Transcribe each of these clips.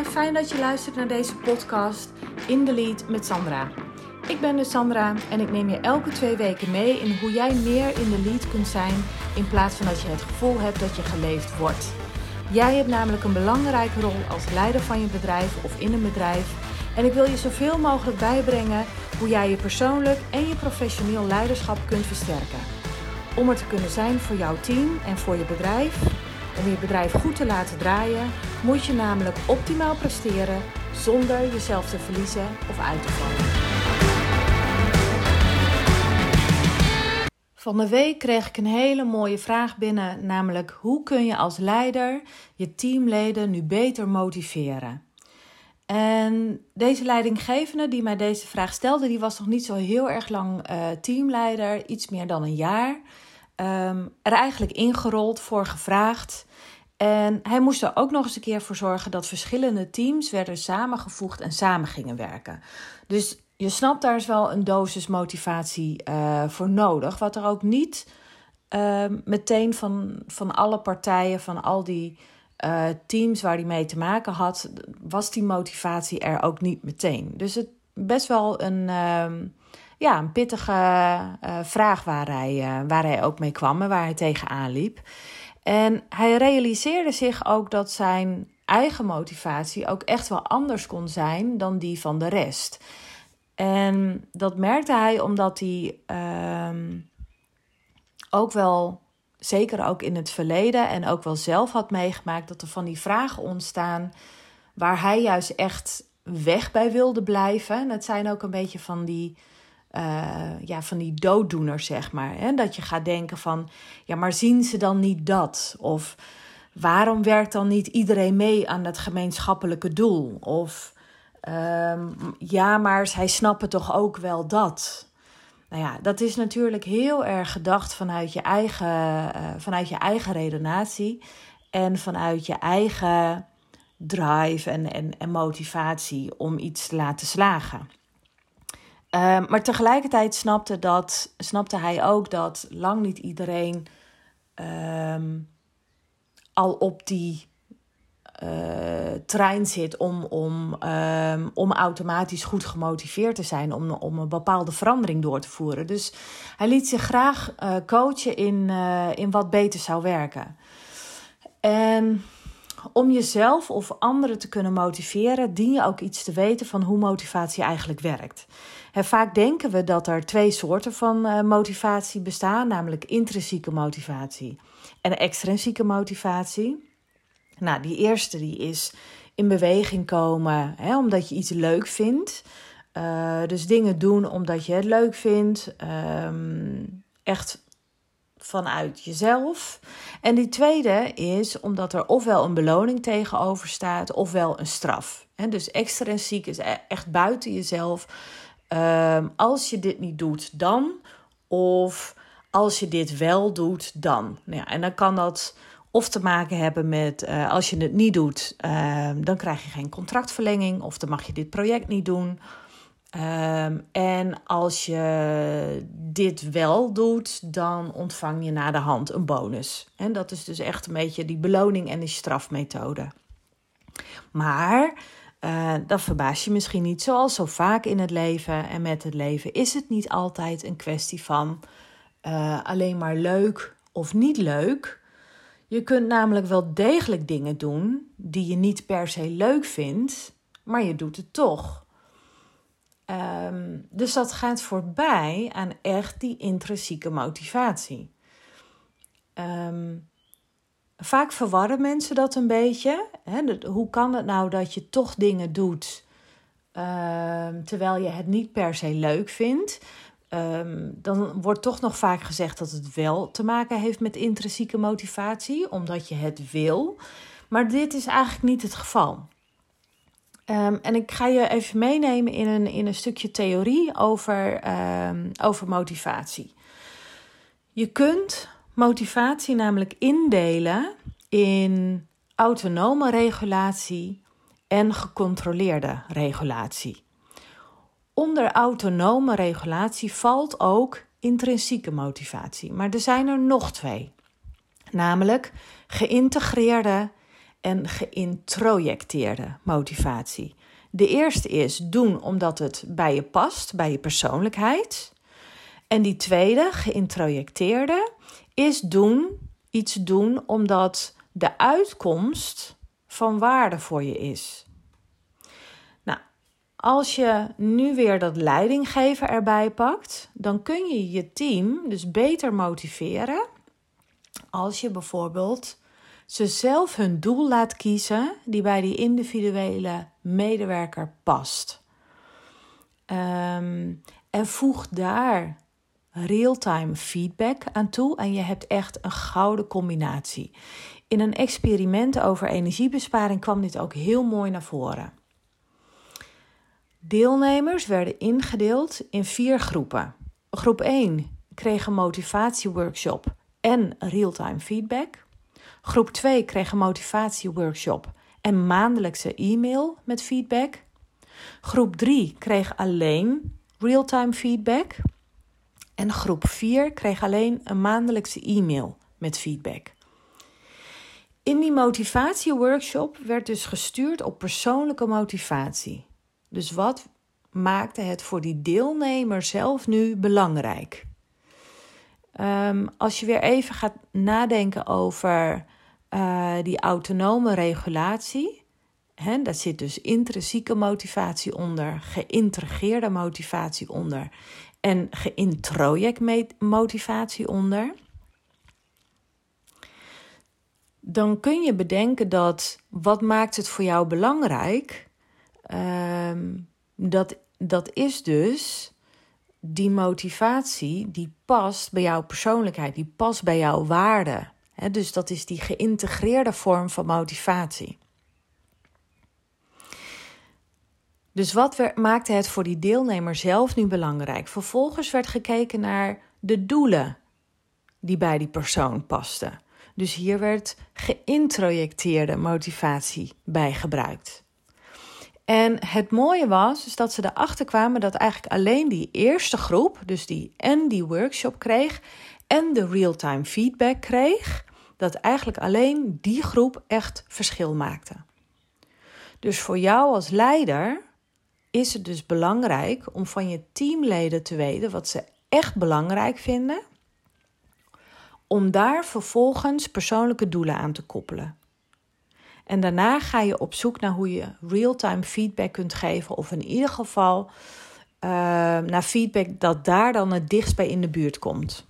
en fijn dat je luistert naar deze podcast In the Lead met Sandra. Ik ben dus Sandra en ik neem je elke twee weken mee in hoe jij meer in de lead kunt zijn in plaats van dat je het gevoel hebt dat je geleefd wordt. Jij hebt namelijk een belangrijke rol als leider van je bedrijf of in een bedrijf en ik wil je zoveel mogelijk bijbrengen hoe jij je persoonlijk en je professioneel leiderschap kunt versterken. Om er te kunnen zijn voor jouw team en voor je bedrijf om je bedrijf goed te laten draaien, moet je namelijk optimaal presteren zonder jezelf te verliezen of uit te vallen. Van de week kreeg ik een hele mooie vraag binnen, namelijk hoe kun je als leider je teamleden nu beter motiveren? En deze leidinggevende die mij deze vraag stelde, die was nog niet zo heel erg lang uh, teamleider, iets meer dan een jaar. Um, er eigenlijk ingerold voor gevraagd. En hij moest er ook nog eens een keer voor zorgen dat verschillende teams werden samengevoegd en samen gingen werken. Dus je snapt, daar is wel een dosis motivatie uh, voor nodig. Wat er ook niet uh, meteen van, van alle partijen, van al die uh, teams waar hij mee te maken had, was die motivatie er ook niet meteen. Dus het best wel een, ehm, ja, een pittige eh, vraag waar hij, waar hij ook mee kwam en waar hij tegenaan liep. En hij realiseerde zich ook dat zijn eigen motivatie ook echt wel anders kon zijn dan die van de rest. En dat merkte hij omdat hij uh, ook wel, zeker ook in het verleden en ook wel zelf had meegemaakt, dat er van die vragen ontstaan waar hij juist echt weg bij wilde blijven. En het zijn ook een beetje van die uh, ja, van die dooddoeners, zeg maar. Hè? Dat je gaat denken van, ja, maar zien ze dan niet dat? Of waarom werkt dan niet iedereen mee aan het gemeenschappelijke doel? Of um, ja, maar zij snappen toch ook wel dat? Nou ja, dat is natuurlijk heel erg gedacht vanuit je eigen, uh, vanuit je eigen redenatie en vanuit je eigen drive en, en, en motivatie om iets te laten slagen. Um, maar tegelijkertijd snapte, dat, snapte hij ook dat lang niet iedereen um, al op die uh, trein zit om, om, um, om automatisch goed gemotiveerd te zijn, om, om een bepaalde verandering door te voeren. Dus hij liet zich graag uh, coachen in, uh, in wat beter zou werken. En om jezelf of anderen te kunnen motiveren, dien je ook iets te weten van hoe motivatie eigenlijk werkt. Vaak denken we dat er twee soorten van uh, motivatie bestaan, namelijk intrinsieke motivatie en extrinsieke motivatie. Nou, die eerste die is in beweging komen omdat je iets leuk vindt. Uh, dus dingen doen omdat je het leuk vindt. Um, echt vanuit jezelf. En die tweede is omdat er ofwel een beloning tegenover staat, ofwel een straf. En dus extrinsiek is e-, echt buiten jezelf. Um, als je dit niet doet, dan. Of als je dit wel doet, dan. Nou ja, en dan kan dat of te maken hebben met uh, als je het niet doet, uh, dan krijg je geen contractverlenging. Of dan mag je dit project niet doen. Um, en als je dit wel doet, dan ontvang je na de hand een bonus. En dat is dus echt een beetje die beloning en die strafmethode. Maar uh, dat verbaas je misschien niet. Zoals zo vaak in het leven en met het leven is het niet altijd een kwestie van uh, alleen maar leuk of niet leuk. Je kunt namelijk wel degelijk dingen doen die je niet per se leuk vindt, maar je doet het toch. Um, dus dat gaat voorbij aan echt die intrinsieke motivatie. Um, vaak verwarren mensen dat een beetje. Hè? Hoe kan het nou dat je toch dingen doet uh, terwijl je het niet per se leuk vindt? Um, dan wordt toch nog vaak gezegd dat het wel te maken heeft met intrinsieke motivatie, omdat je het wil. Maar dit is eigenlijk niet het geval. Um, en ik ga je even meenemen in een, in een stukje theorie over, over motivatie. Je kunt motivatie namelijk indelen in autonome regulatie en gecontroleerde regulatie. Onder autonome regulatie valt ook intrinsieke motivatie, maar er zijn er nog twee. Namelijk geïntegreerde en geïntrojecteerde motivatie. De eerste is doen omdat het bij je past, bij je persoonlijkheid. En die tweede, geïntrojecteerde, is doen, iets doen omdat de uitkomst van waarde voor je is. Nou, als je nu weer dat leidinggeven erbij pakt, dan kun je je team dus beter motiveren als je bijvoorbeeld ze zelf hun doel laat kiezen die bij die individuele medewerker past. Um, en voeg daar real-time feedback aan toe en je hebt echt een gouden combinatie. In een experiment over energiebesparing kwam dit ook heel mooi naar voren. Deelnemers werden ingedeeld in vier groepen. Groep 1 kreeg een motivatieworkshop en real-time feedback. Groep 2 kreeg een motivatieworkshop en maandelijkse e-mail met feedback. Groep 3 kreeg alleen real-time feedback. En groep 4 kreeg alleen een maandelijkse e-mail met feedback. In die motivatieworkshop werd dus gestuurd op persoonlijke motivatie. Dus wat maakte het voor die deelnemer zelf nu belangrijk? Um, als je weer even gaat nadenken over uh, die autonome regulatie, hè, zit dus intrinsieke motivatie onder, geïntegreerde motivatie onder en geïntroject motivatie onder. Dan kun je bedenken dat wat maakt het voor jou belangrijk? Um, dat, dat is dus die motivatie die past bij jouw persoonlijkheid, die past bij jouw waarden. dus dat is die geïntegreerde vorm van motivatie. Dus wat maakte het voor die deelnemer zelf nu belangrijk? Vervolgens werd gekeken naar de doelen die bij die persoon pasten. Dus hier werd geïntrojecteerde motivatie bij gebruikt. En het mooie was dus dat ze erachter kwamen dat eigenlijk alleen die eerste groep, dus die en die workshop kreeg en de real-time feedback kreeg, dat eigenlijk alleen die groep echt verschil maakte. Dus voor jou als leider is het dus belangrijk om van je teamleden te weten wat ze echt belangrijk vinden, om daar vervolgens persoonlijke doelen aan te koppelen. En daarna ga je op zoek naar hoe je real-time feedback kunt geven, of in ieder geval uh, naar feedback dat daar dan het dichtst bij in de buurt komt.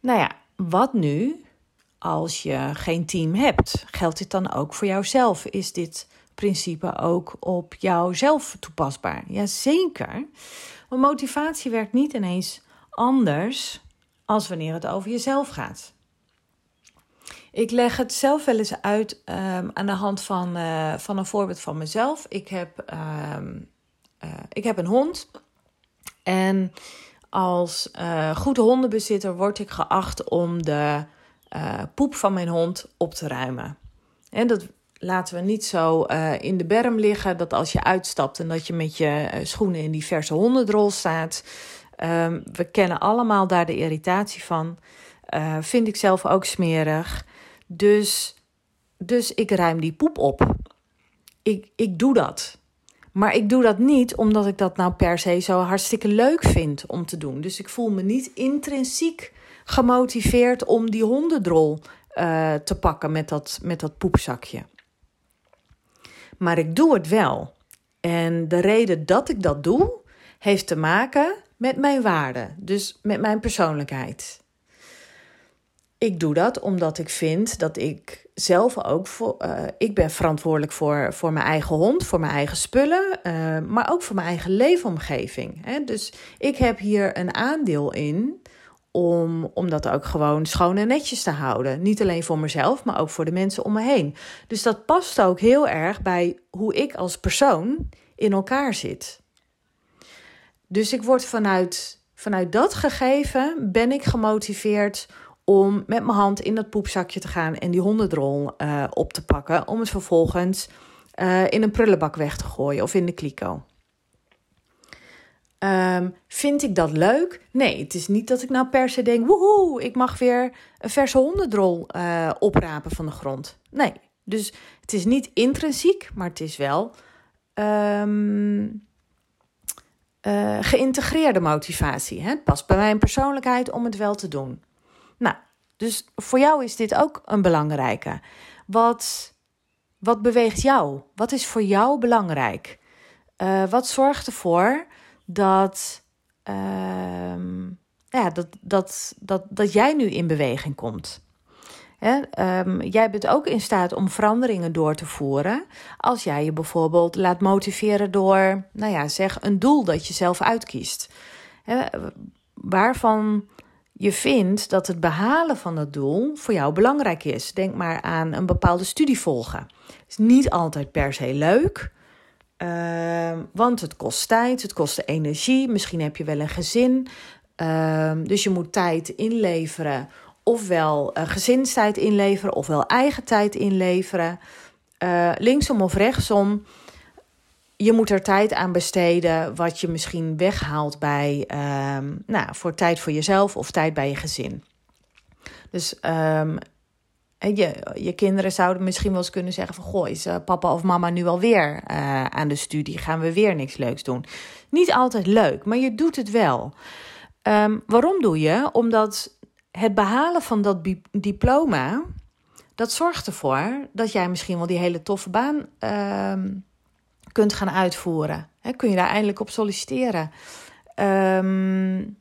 Nou ja, wat nu als je geen team hebt? Geldt dit dan ook voor jouzelf? Is dit principe ook op jouzelf toepasbaar? Jazeker. Want motivatie werkt niet ineens anders als wanneer het over jezelf gaat. Ik leg het zelf wel eens uit um, aan de hand van, uh, van een voorbeeld van mezelf. Ik heb, um, uh, ik heb een hond. En als uh, goede hondenbezitter word ik geacht om de poep van mijn hond op te ruimen. En dat laten we niet zo in de berm liggen. Dat als je uitstapt en dat je met je schoenen in die verse hondendrol staat. Um, we kennen allemaal daar de irritatie van. vind ik zelf ook smerig. Dus, dus ik ruim die poep op. Ik, ik doe dat. Maar ik doe dat niet omdat ik dat nou per se zo hartstikke leuk vind om te doen. Dus ik voel me niet intrinsiek gemotiveerd om die hondendrol te pakken met dat, met dat poepzakje. Maar ik doe het wel. En de reden dat ik dat doe, heeft te maken met mijn waarde, dus met mijn persoonlijkheid. Ik doe dat omdat ik vind dat ik zelf ook voor. Uh, ik ben verantwoordelijk voor, voor mijn eigen hond, voor mijn eigen spullen, uh, maar ook voor mijn eigen leefomgeving. Hè? Dus ik heb hier een aandeel in om, om dat ook gewoon schoon en netjes te houden. Niet alleen voor mezelf, maar ook voor de mensen om me heen. Dus dat past ook heel erg bij hoe ik als persoon in elkaar zit. Dus ik word vanuit, vanuit dat gegeven ben ik gemotiveerd om met mijn hand in dat poepzakje te gaan en die hondendrol uh, op te pakken. Om het vervolgens uh, in een prullenbak weg te gooien of in de kliko. Um, vind ik dat leuk? Nee, het is niet dat ik nou per se denk: woehoe, ik mag weer een verse hondendrol uh, oprapen van de grond. Nee, dus het is niet intrinsiek, maar het is wel um, uh, geïntegreerde motivatie. Hè? Het past bij mijn persoonlijkheid om het wel te doen. Nou, dus voor jou is dit ook een belangrijke. Wat, wat beweegt jou? Wat is voor jou belangrijk? Uh, wat zorgt ervoor dat, uh, ja, dat, dat, dat, dat jij nu in beweging komt? Hè? Um, jij bent ook in staat om veranderingen door te voeren. Als jij je bijvoorbeeld laat motiveren door, nou ja, zeg een doel dat je zelf uitkiest. Hè? Waarvan je vindt dat het behalen van dat doel voor jou belangrijk is. Denk maar aan een bepaalde studie volgen. Het is niet altijd per se leuk, uh, want het kost tijd, het kost energie. Misschien heb je wel een gezin, uh, dus je moet tijd inleveren. Ofwel uh, gezinstijd inleveren, ofwel eigen tijd inleveren. Uh, linksom of rechtsom je moet er tijd aan besteden wat je misschien weghaalt bij, um, nou, voor tijd voor jezelf of tijd bij je gezin. Dus je, je kinderen zouden misschien wel eens kunnen zeggen van... goh, is uh, papa of mama nu alweer uh, aan de studie? Gaan we weer niks leuks doen? Niet altijd leuk, maar je doet het wel. Um, waarom doe je? Omdat het behalen van dat diploma... dat zorgt ervoor dat jij misschien wel die hele toffe baan kunt gaan uitvoeren. kun je daar eindelijk op solliciteren? Um,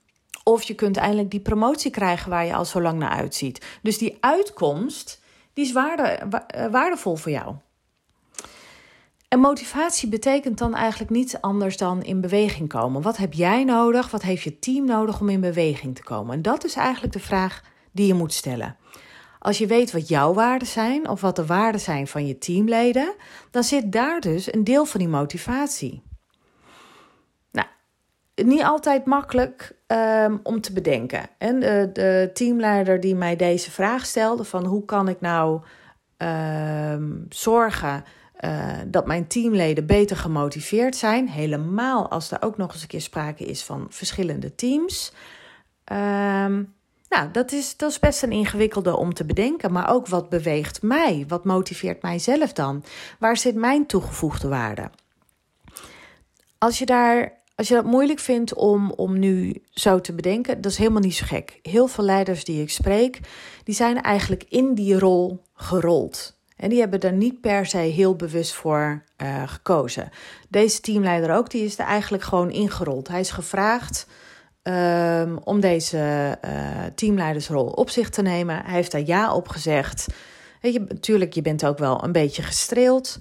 of je kunt eindelijk die promotie krijgen waar je al zo lang naar uitziet. Dus die uitkomst, die is eh, waardevol voor jou. En motivatie betekent dan eigenlijk niets anders dan in beweging komen. Wat heb jij nodig? Wat heeft je team nodig om in beweging te komen? En dat is eigenlijk de vraag die je moet stellen. Als je weet wat jouw waarden zijn of wat de waarden zijn van je teamleden, dan zit daar dus een deel van die motivatie. Niet altijd makkelijk um, om te bedenken. En de, de, teamleider die mij deze vraag stelde: van hoe kan ik nou um, zorgen uh, dat mijn teamleden beter gemotiveerd zijn, helemaal als er ook nog eens een keer sprake is van verschillende teams. Um, nou, dat is, dat is best een ingewikkelde om te bedenken. Maar ook wat beweegt mij? Wat motiveert mijzelf dan? Waar zit mijn toegevoegde waarde? Als je, daar, als je dat moeilijk vindt om, om nu zo te bedenken, dat is helemaal niet zo gek. Heel veel leiders die ik spreek, die zijn eigenlijk in die rol gerold. En die hebben er niet per se heel bewust voor uh, gekozen. Deze teamleider ook, die is er eigenlijk gewoon ingerold. Hij is gevraagd um, om deze uh, teamleidersrol op zich te nemen. Hij heeft daar ja op gezegd. Je, natuurlijk, je bent ook wel een beetje gestreeld.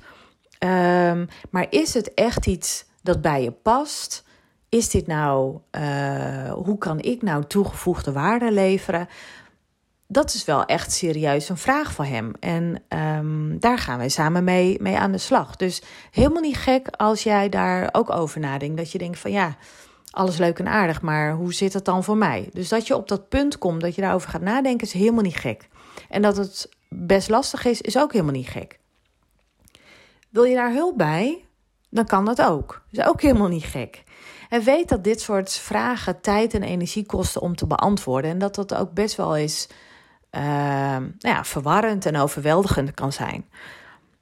Um, maar is het echt iets dat bij je past? Is dit nou, uh, hoe kan ik nou toegevoegde waarde leveren? Dat is wel echt serieus een vraag voor hem. En um, daar gaan wij samen mee, mee aan de slag. Dus helemaal niet gek als jij daar ook over nadenkt. Dat je denkt van ja, alles leuk en aardig, maar hoe zit het dan voor mij? Dus dat je op dat punt komt dat je daarover gaat nadenken, is helemaal niet gek. En dat het best lastig is, is ook helemaal niet gek. Wil je daar hulp bij? Dan kan dat ook. Is ook helemaal niet gek. En weet dat dit soort vragen tijd en energie kosten om te beantwoorden. En dat dat ook best wel eens uh, nou ja, verwarrend en overweldigend kan zijn.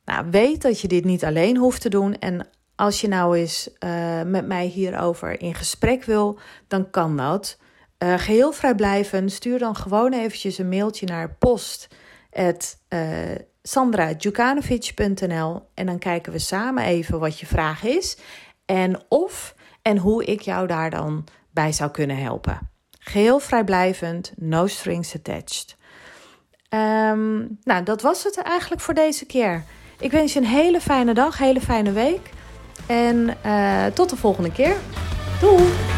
Nou, weet dat je dit niet alleen hoeft te doen. En als je nou eens uh, met mij hierover in gesprek wil, dan kan dat. Uh, geheel vrijblijvend, stuur dan gewoon eventjes een mailtje naar post@sandradjukanovic.nl uh, en dan kijken we samen even wat je vraag is en of en hoe ik jou daar dan bij zou kunnen helpen. Geheel vrijblijvend, no strings attached. Um, nou, dat was het eigenlijk voor deze keer. Ik wens je een hele fijne dag, hele fijne week. En uh, tot de volgende keer. Doei!